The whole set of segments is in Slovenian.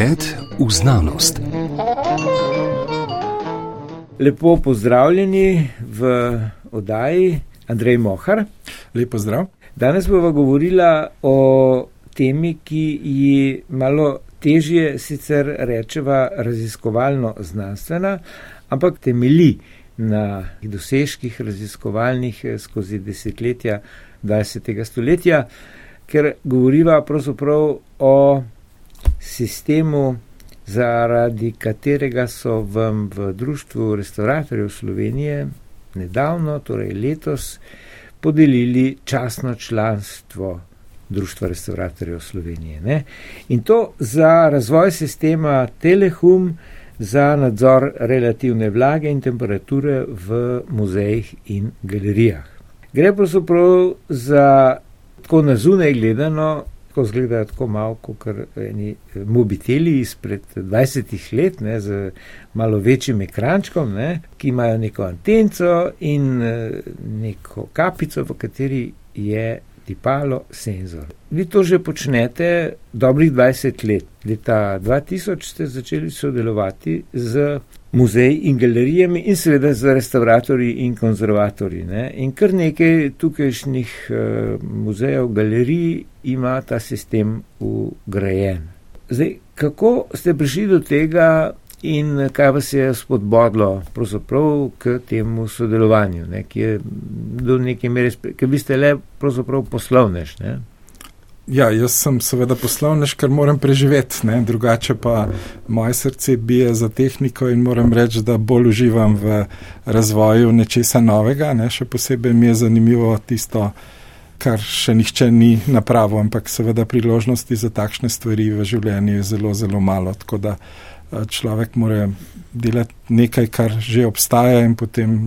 Pogled v znanost. Lepo pozdravljeni v oddaji Andrej Mohar. Lepo zdrav. Danes bomo govorili o temi, ki ji malo težje sicer rečeva raziskovalno znanstvena, ampak temeli na dosežkih raziskovalnih skozi desetletja 20. stoletja, ker govoriva pravzaprav o sistemu, zaradi katerega so vam v Društvu restauratorjev Slovenije nedavno, torej letos, podelili časno članstvo Društva restauratorjev Slovenije. Ne? In to za razvoj sistema Telehum, za nadzor relativne vlage in temperature v muzejih in galerijah. Gre pravzaprav za tako na zunaj gledano, tako zgleda tako malo kot eni mobiteli izpred 20 let, ne, z malo večjim ekrančkom, ne, ki imajo neko antenco in neko kapico, v kateri je tipalo senzor. Vi to že počnete dobrih 20 let. Leta 2000 ste začeli sodelovati z muzeji in galerijami in seveda z restauratorji in konzervatorji. Ne? In kar nekaj tukajšnjih uh, muzejev, galerij ima ta sistem ugrajen. Zdaj, kako ste prišli do tega in kaj vas je spodbodlo k temu sodelovanju, ne? ki je do neke mere, ker vi ste le poslovnež? Ne? Ja, jaz sem seveda poslovnež, ker moram preživeti, ne? drugače pa moje srce bije za tehniko in moram reči, da bolj uživam v razvoju nečesa novega. Ne? Še posebej mi je zanimivo tisto, kar še nihče ni napravil, ampak seveda priložnosti za takšne stvari v življenju je zelo, zelo malo. Tako da človek mora delati nekaj, kar že obstaja in potem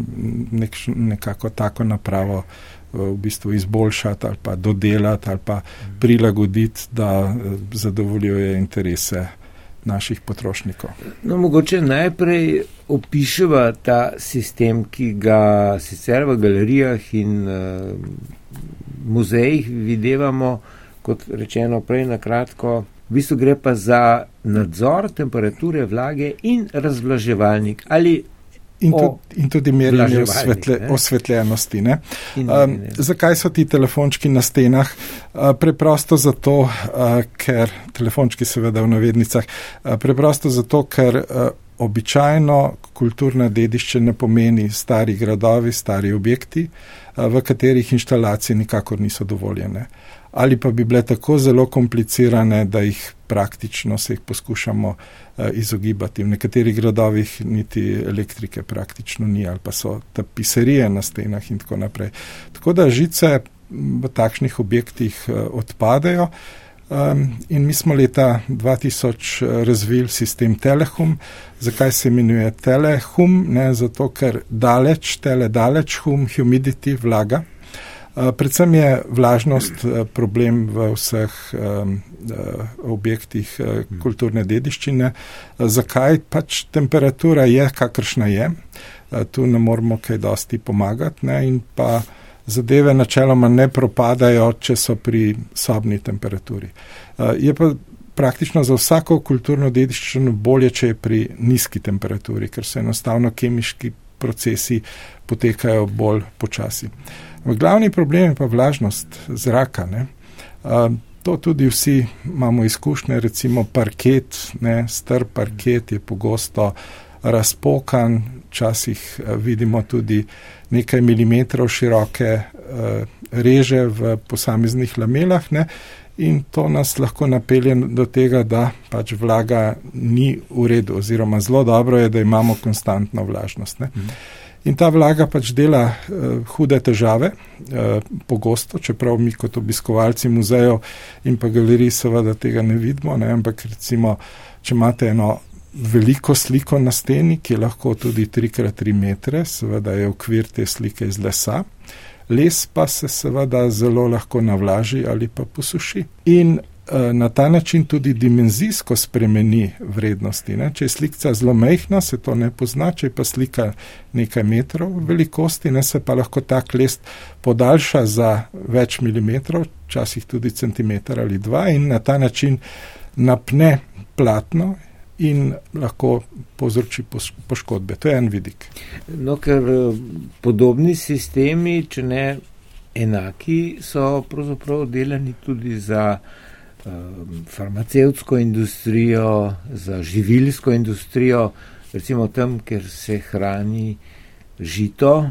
nek, nekako tako napravo v bistvu izboljšati ali pa dodelati ali pa prilagoditi, da eh, zadovoljuje interese naših potrošnikov. No, mogoče najprej opiševa ta sistem, ki ga sicer v galerijah in uh, muzejih videvamo, kot rečeno prej na kratko, v bistvu gre pa za nadzor temperature vlage in razvlaževalnik ali in, tudi, in tudi merjenje osvetle, osvetljenosti. Ne? In, um, in, zakaj so ti telefončki na stenah? Uh, preprosto zato, uh, ker telefončki seveda v navednicah, uh, preprosto zato, ker uh, običajno kulturna dediščina pomeni stari gradovi, stari objekti, v katerih inštalacije nikakor niso dovoljene. Ali pa bi bile tako zelo komplicirane, da jih praktično se jih poskušamo Eh, izogibati. V nekaterih gradovih niti elektrike praktično ni, ali pa so tapiserije na stenah in tako naprej. Tako da žice v takšnih objektih eh, odpadajo. Um, in mi smo leta 2000 eh, razvili sistem Telehum. Zakaj se imenuje Telehum? Ne, zato, ker daleč, tele daleč, hum, humidity, vlaga. Uh, predvsem je vlažnost uh, problem v vseh Eh, objektih eh, kulturne dediščine. Eh, zakaj pač temperatura je, kakršna je, tu ne moramo kaj dosti pomagati ne? in pa zadeve načeloma ne propadajo, če so pri sobni temperaturi. Je pa praktično za vsako kulturno dediščino bolje, če je pri nizki temperaturi, ker se enostavno kemiški procesi potekajo bolj počasi. Glavni problem je pa vlažnost zraka. Ne? To tudi vsi imamo izkušnje, recimo parket, ne, star parket je pogosto razpokan, včasih eh, vidimo tudi nekaj milimetrov široke uh, reže v posameznih lamelah ne, in to nas lahko napelje do tega, da pač vlaga ni v redu oziroma zelo dobro je, da imamo konstantno vlažnost. Ne. Mm. In ta vlaga pač dela uh, hude težave, uh, pogosto, čeprav mi kot obiskovalci muzejev in pa galerij seveda tega ne vidimo, ne? ampak recimo, če imate eno veliko sliko na steni, ki je lahko tudi 3x3 metre, seveda je okvir te slike iz lesa, les pa se seveda zelo lahko navlaži ali pa posuši. In na ta način tudi dimenzijsko spremeni vrednosti. Ne? Če je slika zelo mehna, se to ne pozna, če je pa slika nekaj metrov velikosti, ne se pa lahko tak list podaljša za več milimetrov, včasih tudi centimeter ali dva in na ta način napne platno in lahko povzroči poškodbe. To je en vidik. No, ker eh, podobni sistemi, če ne enaki, so pravzaprav delani tudi za um, farmacevtsko industrijo, za živilsko industrijo, recimo tam, ker se hrani žito,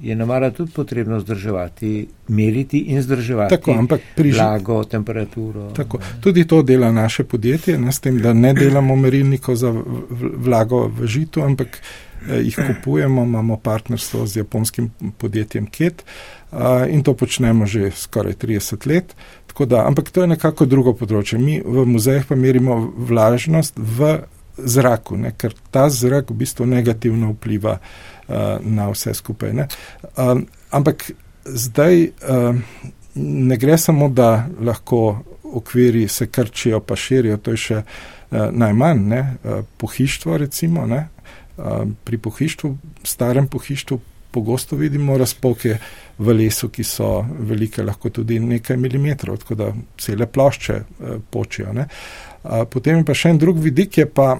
je namara tudi potrebno zdrževati, meriti in zdrževati tako, ampak pri vlago, temperaturo. Tako. Tudi to dela naše podjetje, ne s tem, da ne delamo merilnikov za vlago v žitu, ampak jih kupujemo, imamo partnerstvo z japonskim podjetjem KET eh, in to počnemo že skoraj 30 let. Da, ampak to je nekako drugo področje. Mi v muzejih pa merimo vlažnost v zraku, ne, ker ta zrak v bistvu negativno vpliva uh, na vse skupaj. Um, ampak zdaj um, ne gre samo, da lahko okviri se krčijo, pa širijo, to je še najmanj. Ne? Uh, pohištvo, recimo, ne? Uh, pri pohištvu, starem pohištvu, pogosto vidimo razpoke v lesu, ki so velike, lahko tudi nekaj milimetrov, tako da cele plošče počijo. Uh, potem pa še en drug vidik, je pa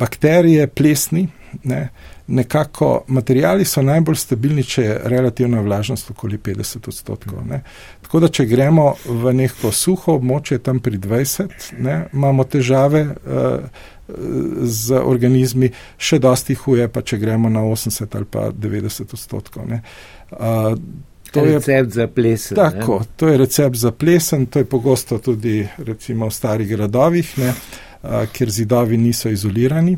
bakterije, plesni. Ne? nekako materijali so najbolj stabilni, če je relativna vlažnost okoli 50 odstotkov. Ne. Tako da, če gremo v neko suho območje, tam pri 20, ne, imamo težave uh, z organizmi, še dosti huje, pa če gremo na 80 ali pa 90 odstotkov. Ne. Uh, To je recept za plesen. Tako, ne? to je recept za plesen, to je pogosto tudi recimo v starih gradovih, ne, a, kjer zidovi niso izolirani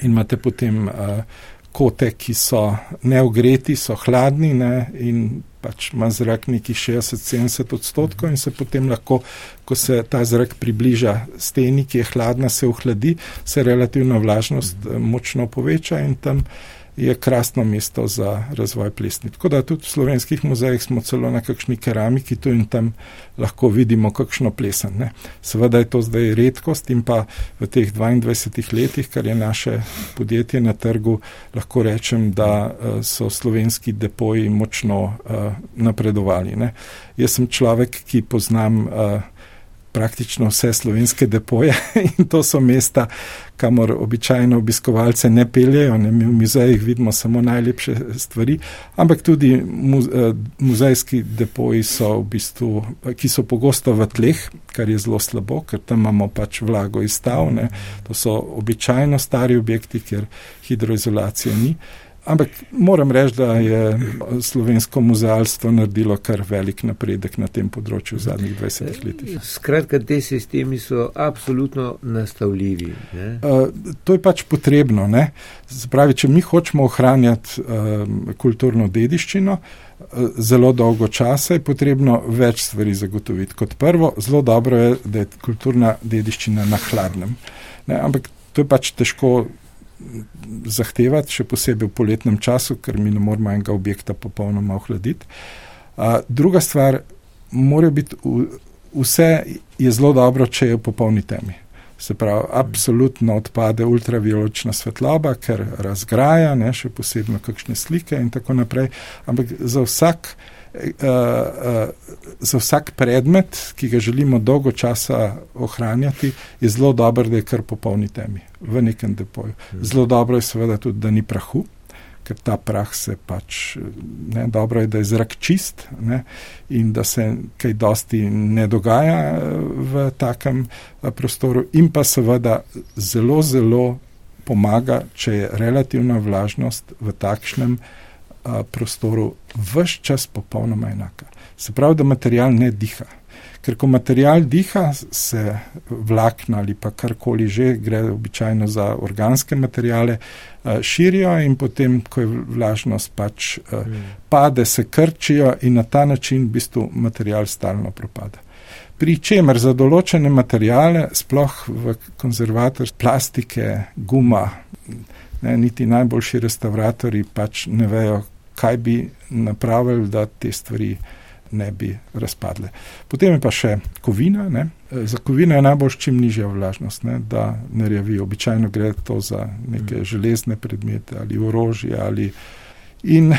in imate potem kote, ki so neogreti, so hladni ne, in pač ima zrak nekih 60-70 odstotkov in se potem lahko, ko se ta zrak približa steni, ki je hladna, se ohladi, se relativna vlažnost uh, močno poveča in tam je krasno mesto za razvoj plesni. Tako da tudi v slovenskih muzejih smo celo na kakšni keramiki tu in tam lahko vidimo kakšno plesen. Ne. Seveda je to zdaj redkost in pa v teh 22 letih, kar je naše podjetje na trgu, lahko rečem, da uh, so slovenski depoji močno uh, napredovali. Ne. Jaz sem človek, ki poznam uh, praktično vse slovenske depoje in to so mesta, kamor običajno obiskovalce ne peljejo. Ne? V muzejih vidimo samo najlepše stvari, ampak tudi eh, muzejski depoji so v bistvu, ki so pogosto v tleh, kar je zelo slabo, ker tam imamo pač vlago izstav. Ne? To so običajno stari objekti, ker hidroizolacije ni. Ampak moram reči, da je slovensko muzealstvo naredilo kar velik napredek na tem področju v zadnjih 20 letih. Skratka, te sistemi so absolutno nastavljivi. Uh, to je pač potrebno. Spravi, če mi hočemo ohranjati um, kulturno dediščino, uh, zelo dolgo časa je potrebno več stvari zagotoviti. Kot prvo, zelo dobro je, da je kulturna dediščina na hladnem. Ne? Ampak to je pač težko zahtevati, še posebej v poletnem času, ker mi ne moramo enega objekta popolnoma ohladiti. Druga stvar, mora biti vse je zelo dobro, če je v popolni temi. Se pravi, absolutno odpade ultravioletna svetloba, ker razgraja, ne, še posebno kakšne slike in tako naprej. Ampak za vsak uh, za vsak predmet, ki ga želimo dolgo časa ohranjati, je zelo dobro, da je kar popolni temi v nekem depoju. Hmm. Zelo dobro je seveda tudi, da ni prahu. Ker ta prah se pač, ne, dobro je, da je zrak čist ne, in da se kaj dosti ne dogaja eh, v takem prostoru, in pa seveda zelo, zelo pomaga, če je relativna vlažnost v takšnem uh, prostoru vse čas popolnoma enaka. Se pravi, da material ne diha. Ker ko material diha, se vlakna ali pa karkoli že, gre običajno za organske materijale, širijo in potem, ko je vlažnost pač mm. pade, se krčijo in na ta način v bistvu material stalno propada. Pri čemer za določene materijale, sploh v konzervator, plastike, guma, ne, niti najboljši restauratori pač ne vejo, kaj bi napravili, da te stvari ne bi razpadle. Potem je pa še kovina. Ne. Za kovino je najbolj čim nižja vlažnost, ne, da ne rjavi. Običajno gre to za neke mm. železne predmete ali orožje ali In uh,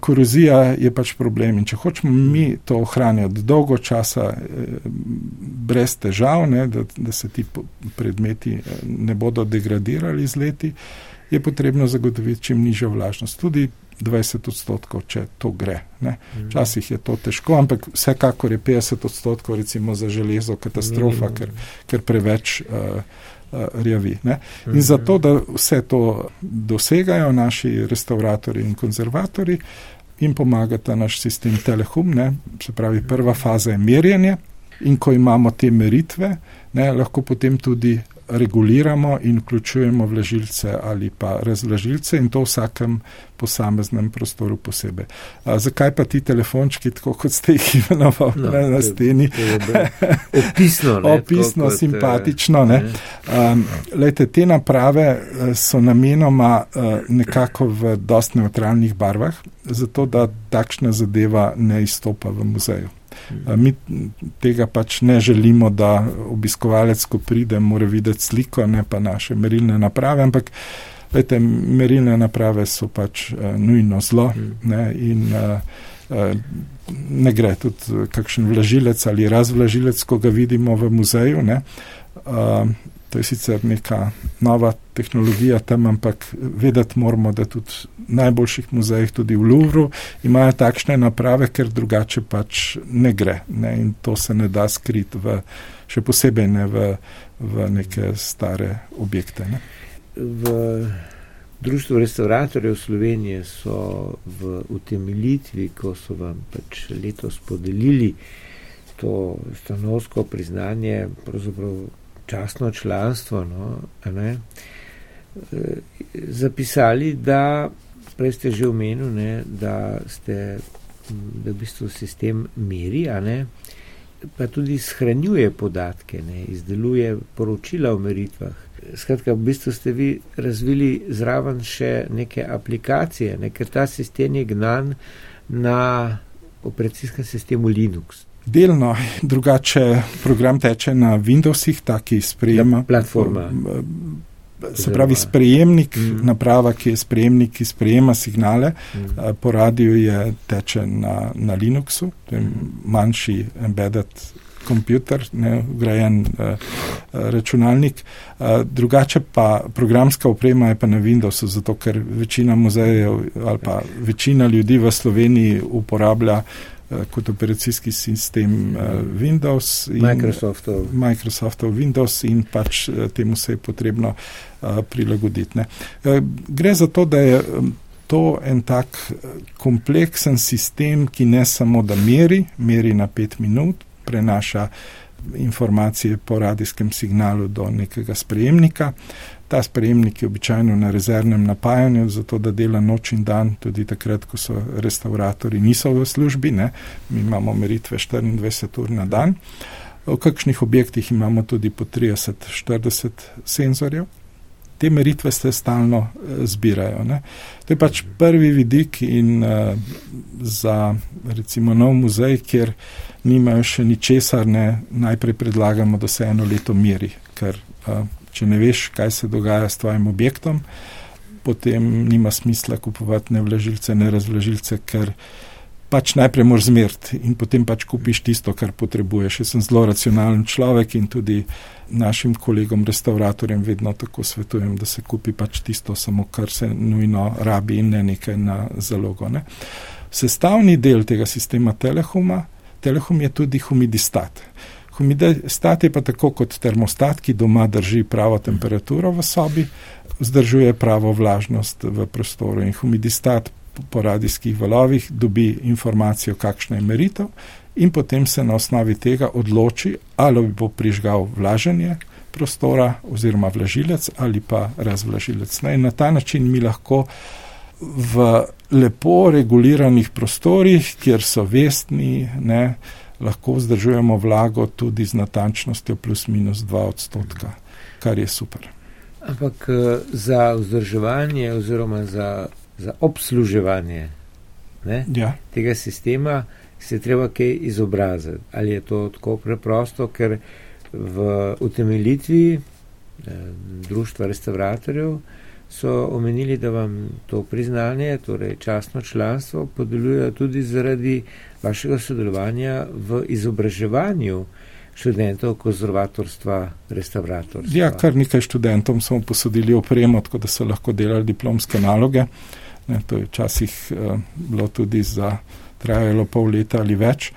korozija je pač problem. In če hočemo mi to ohranjati dolgo časa, eh, brez težav, ne, da, da se ti predmeti ne bodo degradirali z leti, je potrebno zagotoviti čim nižjo vlažnost. Tudi 20 odstotkov, če to gre. Ne. Mhm. Včasih je to težko, ampak vsekakor je 50 odstotkov, recimo za železo, katastrofa, ker, ker preveč. Uh, Rjavi, In mhm. zato, da vse to dosegajo naši restauratori in konzervatori, jim pomagata naš sistem Telehum. Ne? Se pravi, prva faza je merjenje, in ko imamo te meritve, ne, lahko potem tudi reguliramo in vključujemo vlažilce ali pa razvlažilce in to v vsakem posameznem prostoru posebej. A, zakaj pa ti telefončki, tako kot ste jih imenovali no, na steni? Opisno, ne, Opisno kot, simpatično. Ne. Um, lejte, te naprave eh, so namenoma uh, nekako v dost neutralnih barvah, zato da takšna zadeva ne izstopa v muzeju. Mi tega pač ne želimo, da obiskovalec, ko pride, mora videti sliko, ne pa naše merilne naprave, ampak vete, merilne naprave so pač uh, nujno zlo ne, in uh, uh, ne gre tudi kakšen vlažilec ali razvlažilec, ko ga vidimo v muzeju. Ne, uh, To je sicer neka nova tehnologija tam, ampak vedeti moramo, da tudi v najboljših muzejih, tudi v Louvru, imajo takšne naprave, ker drugače pač ne gre. Ne? In to se ne da skriti, v, še posebej ne v, v neke stare objekte. Ne? V Društvu restauratorjev Slovenije so v utemeljitvi, ko so vam pač letos podelili to stanovsko priznanje, pravzaprav časno članstvo, no, ne, e, zapisali, da, prej ste že omenili, da ste, da v bistvu sistem meri, ne, pa tudi shranjuje podatke, ne, izdeluje poročila o meritvah. Skratka, v bistvu ste vi razvili zraven še neke aplikacije, ne, ker ta sistem je gnan na operacijskem sistemu Linux. Delno drugače program teče na Windowsih, taki sprejema. Ja, platforma. Se pravi, sprejemnik, mm. naprava, ki je sprejemnik, ki sprejema signale, mm. po radiju je teče na, na Linuxu, to je mm. manjši embedded kompjuter, ne ugrajen uh, računalnik. Uh, drugače pa programska oprema je pa na Windowsu, zato ker večina muzejev ali pa večina ljudi v Sloveniji uporablja uh, kot operacijski sistem uh, Windows in Microsoftov. Microsoftov Windows in pač uh, temu se je potrebno prilagoditi. Uh, gre za to, da je to en tak kompleksen sistem, ki ne samo da meri, meri na pet minut, prenaša informacije po radijskem signalu do nekega sprejemnika, Ta sprejemnik je običajno na rezervnem napajanju, zato da dela noč in dan, tudi takrat, ko so restauratori niso v službi. Ne. Mi imamo meritve 24 ur na dan. V kakšnih objektih imamo tudi po 30-40 senzorjev. Te meritve se stalno uh, zbirajo. Ne. To je pač prvi vidik in uh, za recimo nov muzej, kjer nimajo še ničesar, ne, najprej predlagamo, da se eno leto meri, ker uh, če ne veš, kaj se dogaja s tvojim objektom, potem nima smisla kupovati ne vlažilce, ne razvlažilce, ker pač najprej moraš zmeriti in potem pač kupiš tisto, kar potrebuješ. Jaz sem zelo racionalen človek in tudi našim kolegom, restauratorjem, vedno tako svetujem, da se kupi pač tisto, samo kar se nujno rabi in ne nekaj na zalogo. Ne. Sestavni del tega sistema Telehuma, Telehum je tudi humidistat. Humidistat je pa tako kot termostat, ki doma drži pravo temperaturo v sobi, vzdržuje pravo vlažnost v prostoru. In humidistat po radijskih valovih dobi informacijo, kakšna je meritev, in potem se na osnovi tega odloči, ali bo prižgal vlaženje prostora oziroma vlažilec ali pa razvlažilec. Ne, in na ta način mi lahko v lepo reguliranih prostorih, kjer so vestni, ne, lahko vzdržujemo vlago tudi z natančnostjo plus minus 2 odstotka, kar je super. Ampak eh, za vzdrževanje oziroma za, za obsluževanje ne, ja. tega sistema se treba kaj izobraziti. Ali je to tako preprosto, ker v utemeljitvi eh, društva restauratorjev so omenili, da vam to priznanje, torej častno članstvo, podeljujejo tudi zaradi vašega sodelovanja v izobraževanju študentov konzervatorstva, restauratorstva. Ja, kar nekaj študentom smo posodili opremo, tako da so lahko delali diplomske naloge. Ne, to je včasih uh, bilo tudi za trajalo pol leta ali več.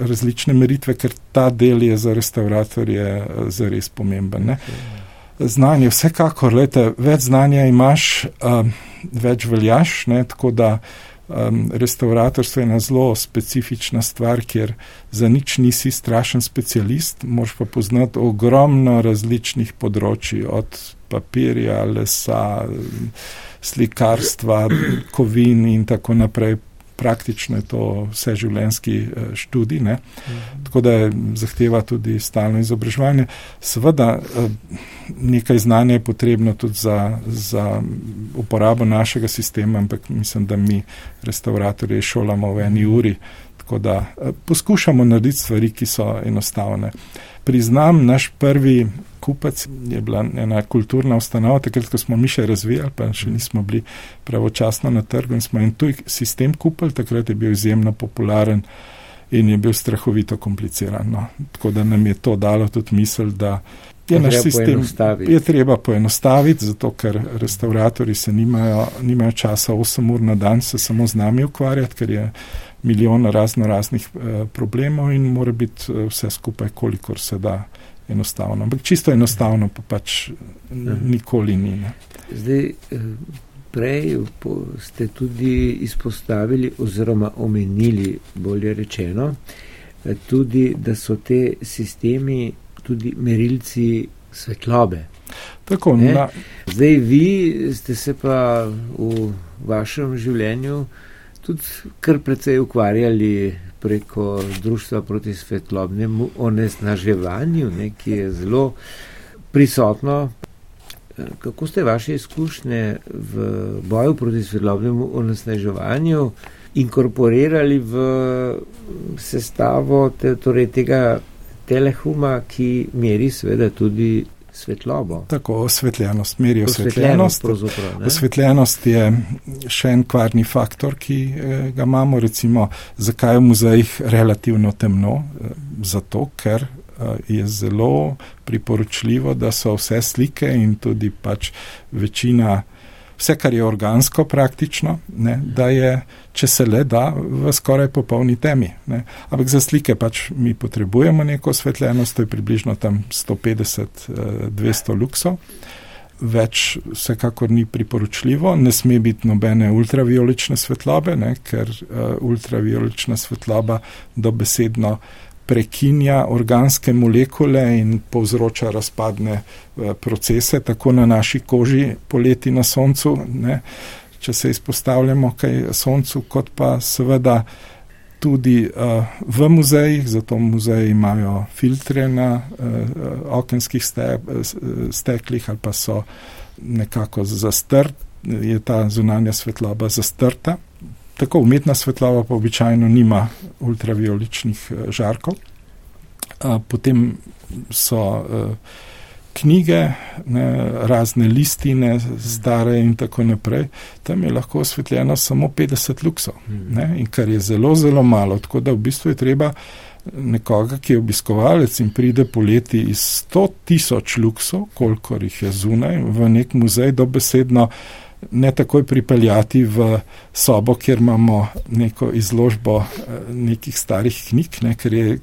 Različne meritve, ker ta del je za restauratorje eh, zares pomemben. Ne. Znanje, vsekakor, lete, več znanja imaš, um, več veljaš, ne, tako da um, restauratorstvo je ena zelo specifična stvar, kjer za nič nisi strašen specialist, moš pa poznati ogromno različnih področji, od papirja, lesa, slikarstva, kovin in tako naprej praktično je to vseživljenjski eh, študij, ne? Tako da zahteva tudi stalno izobraževanje. Seveda eh, nekaj znanja je potrebno tudi za, za uporabo našega sistema, ampak mislim, da mi restauratorje šolamo v eni uri, tako da eh, poskušamo narediti stvari, ki so enostavne. Priznam, naš prvi kupec, je bila ena kulturna ustanova, takrat, ko smo mi še razvijali, pa še nismo bili pravočasno na trgu in smo en tuj sistem kupili, takrat je bil izjemno popularen in je bil strahovito kompliciran. No. Tako da nam je to dalo tudi misel, da je naš sistem je treba poenostaviti, zato ker restauratori se nimajo, nimajo časa 8 ur na dan se samo z nami ukvarjati, ker je milijon razno raznih eh, problemov in mora biti eh, vse skupaj, kolikor se da enostavno. Ampak čisto enostavno pa pač nikoli ni. Ne. Zdaj, eh, prej ste tudi izpostavili oziroma omenili, bolje rečeno, eh, tudi, da so te sistemi tudi merilci svetlobe. Tako, na... Zdaj, vi ste se pa v vašem življenju tudi kar precej ukvarjali preko Društva proti svetlobnemu onesnaževanju, ne, ki je zelo prisotno. Kako ste vaše izkušnje v boju proti svetlobnemu onesnaževanju inkorporirali v sestavo te, torej tega telehuma, ki meri seveda tudi svetlobo. Tako, osvetljenost, meri osvetljenost. Osvetljenost je še en kvarni faktor, ki eh, ga imamo, recimo, zakaj je v muzejih relativno temno? Eh, zato, ker eh, je zelo priporočljivo, da so vse slike in tudi pač večina vse, kar je organsko praktično, ne, da je, če se le da, v skoraj popolni temi. Ne. Ampak za slike pač mi potrebujemo neko osvetljenost, to je približno tam 150-200 eh, luksov. Več vsekakor ni priporočljivo, ne sme biti nobene ultraviolične svetlobe, ne, ker uh, ultraviolična svetloba dobesedno prekinja organske molekule in povzroča razpadne eh, procese, tako na naši koži poleti na soncu, ne, če se izpostavljamo kaj soncu, kot pa seveda tudi uh, v muzejih, zato muzeji imajo filtre na uh, okenskih ste, steklih ali pa so nekako zastrt, je ta zunanja svetloba zastrta, Tako umetna svetlava pa običajno nima ultravioličnih eh, žarkov. Potem so eh, knjige, ne, razne listine, stare in tako naprej. Tam je lahko osvetljeno samo 50 luksov, ne, in kar je zelo, zelo malo. Tako da v bistvu je treba nekoga, ki je obiskovalec in pride poleti iz 100 tisoč luksov, kolikor jih je zunaj, v nek muzej dobesedno ne takoj pripeljati v sobo, kjer imamo neko izložbo eh, nekih starih knjig, ne, ker, je,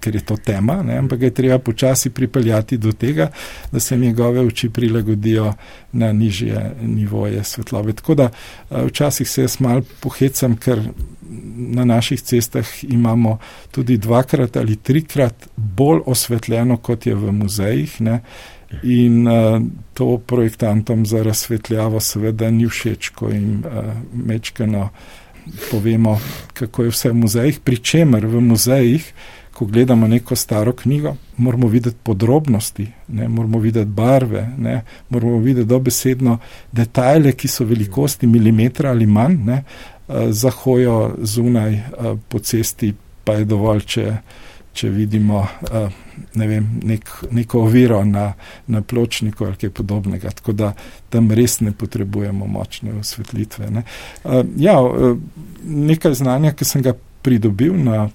ker je to tema, ne, ampak je treba počasi pripeljati do tega, da se njegove oči prilagodijo na nižje nivoje svetlobe. Tako da eh, včasih se jaz mal pohecam, ker na naših cestah imamo tudi dvakrat ali trikrat bolj osvetljeno, kot je v muzejih. Ne, In uh, to projektantom za razsvetljavo seveda ni všeč, ko jim uh, mečkano povemo, kako je vse v muzejih. Pričemer v muzejih, ko gledamo neko staro knjigo, moramo videti podrobnosti, ne, moramo videti barve, ne, moramo videti dobesedno detajle, ki so velikosti milimetra ali manj, ne, uh, za hojo zunaj uh, po cesti pa je dovolj, če če vidimo uh, ne vem, nek, neko oviro na, na pločniku ali kaj podobnega. Tako da tam res ne potrebujemo močne osvetlitve. Ne. Uh, ja, uh, nekaj znanja, ki sem ga pridobil na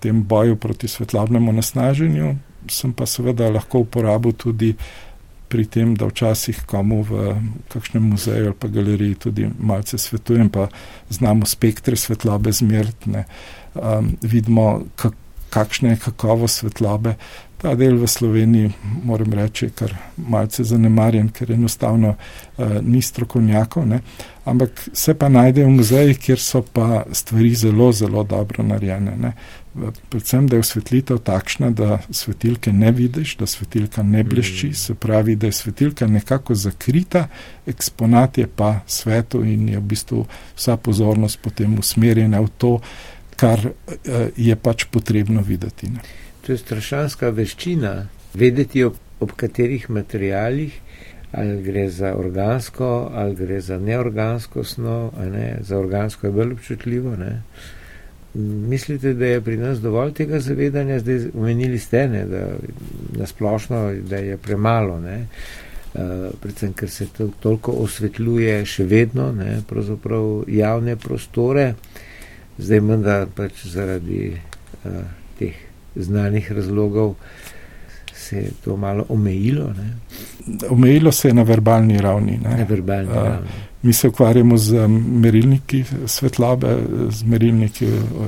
tem boju proti svetlobnemu nasnaženju, sem pa seveda lahko uporabil tudi pri tem, da včasih komu v kakšnem muzeju ali pa galeriji tudi malce svetujem, pa znamo spektre svetlobe zmertne, um, vidimo, kak, kakšna je kakovost svetlobe. Ta del v Sloveniji, moram reči, je kar malce zanemarjen, ker enostavno uh, ni strokovnjakov, ne? ampak se pa najde v muzejih, kjer so pa stvari zelo, zelo dobro narejene. Ne? Predvsem, da je osvetlitev takšna, da svetilke ne vidiš, da svetilka ne blešči, mm. se pravi, da je svetilka nekako zakrita, eksponat je pa svetu in je v bistvu vsa pozornost potem usmerjena v to, kar uh, je pač potrebno videti. Ne? To je strašanska veščina, vedeti ob, ob katerih materijalih, ali gre za organsko, ali gre za neorgansko snov, ne? za organsko je bolj občutljivo. Ne? Mislite, da je pri nas dovolj tega zavedanja, zdaj omenili ste, ne, da nasplošno, da je premalo, ne, uh, predvsem, ker se to toliko osvetljuje še vedno, ne, pravzaprav javne prostore, zdaj menda pač zaradi uh, teh znanih razlogov se je to malo omejilo. Ne? Omejilo se je na verbalni ravni. Na verbalni uh, ravni. Mi se ukvarjamo z merilniki svetlobe, z merilniki uh,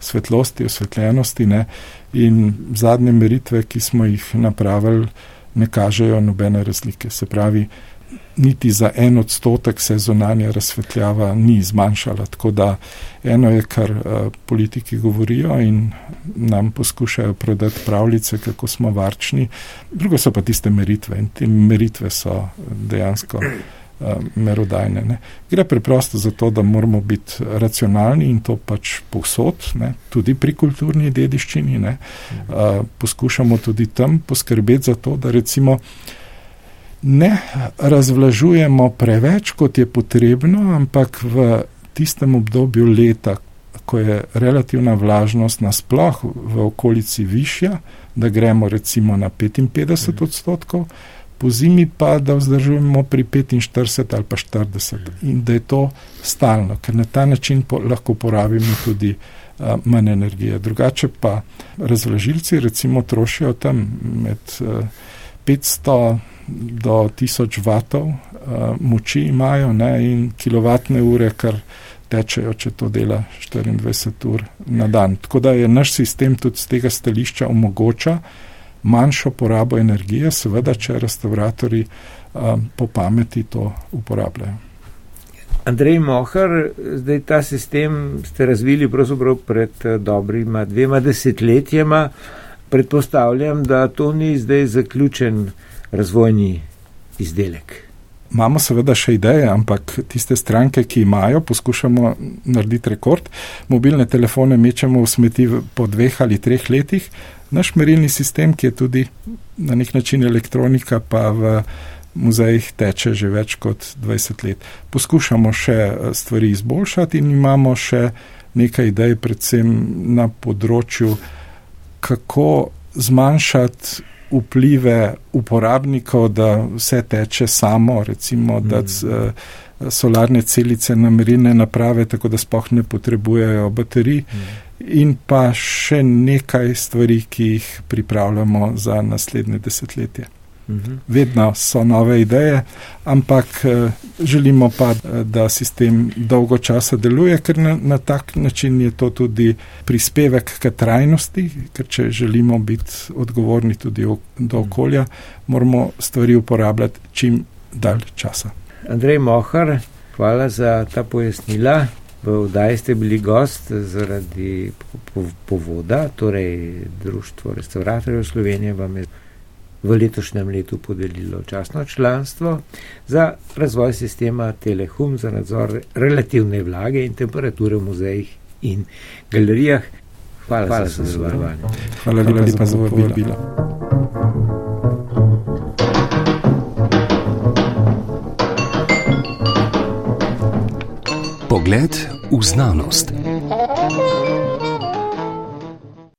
svetlosti, osvetljenosti ne? in zadnje meritve, ki smo jih napravili, ne kažejo nobene razlike. Se pravi, niti za en odstotek se zunanja razsvetljava ni zmanjšala. Tako da eno je, kar uh, politiki govorijo in nam poskušajo prodati pravljice, kako smo varčni, drugo so pa tiste meritve in te meritve so dejansko uh, merodajne. Ne. Gre preprosto za to, da moramo biti racionalni in to pač povsod, ne, tudi pri kulturni dediščini. Ne. Uh, poskušamo tudi tam poskrbeti za to, da recimo ne razvlažujemo preveč, kot je potrebno, ampak v tistem obdobju leta, ko je relativna vlažnost nasploh v okolici višja, da gremo recimo na 55 odstotkov, po zimi pa da vzdržujemo pri 45 ali pa 40 in da je to stalno, ker na ta način po, lahko porabimo tudi a, manj energije. Drugače pa razvlažilci recimo trošijo tam med a, 500 do 1000 vatov uh, moči imajo ne, in kilovatne ure, kar tečejo, če to dela 24 ur na dan. Tako da je naš sistem tudi z tega stališča omogoča manjšo porabo energije, seveda, če restauratori uh, po pameti to uporabljajo. Andrej Mohar, zdaj ta sistem ste razvili pravzaprav pred eh, dobrima dvema desetletjema. Predpostavljam, da to ni zdaj zaključen razvojni izdelek. Imamo seveda še ideje, ampak tiste stranke, ki imajo, poskušamo narediti rekord. Mobilne telefone mečemo v smeti po dveh ali treh letih. Naš merilni sistem, ki je tudi na nek način elektronika, pa v muzejih teče že več kot 20 let. Poskušamo še eh, stvari izboljšati in imamo še nekaj idej, predvsem na področju, kako zmanjšati vplive uporabnikov, da vse teče samo, recimo, da mm. solarne celice na merilne naprave, tako da spoh ne potrebujejo baterij. Mm. In pa še nekaj stvari, ki jih pripravljamo za naslednje desetletje. Mhm. Vedno so nove ideje, ampak eh, želimo pa, eh, da sistem dolgo časa deluje, ker na, na tak način je to tudi prispevek k trajnosti, ker če želimo biti odgovorni tudi do mhm. okolja, moramo stvari uporabljati čim dalj časa. Andrej Mohar, hvala za ta pojasnila. V vdaji ste bili gost zaradi povoda, torej Društvo restauratorjev Slovenije vam je v letošnjem letu podelilo časno članstvo za razvoj sistema Telehum za nadzor relativne vlage in temperature v muzejih in galerijah. Hvala, Hvala za sodelovanje. Hvala, Hvala lepa za povabilo. Pogled v znanost.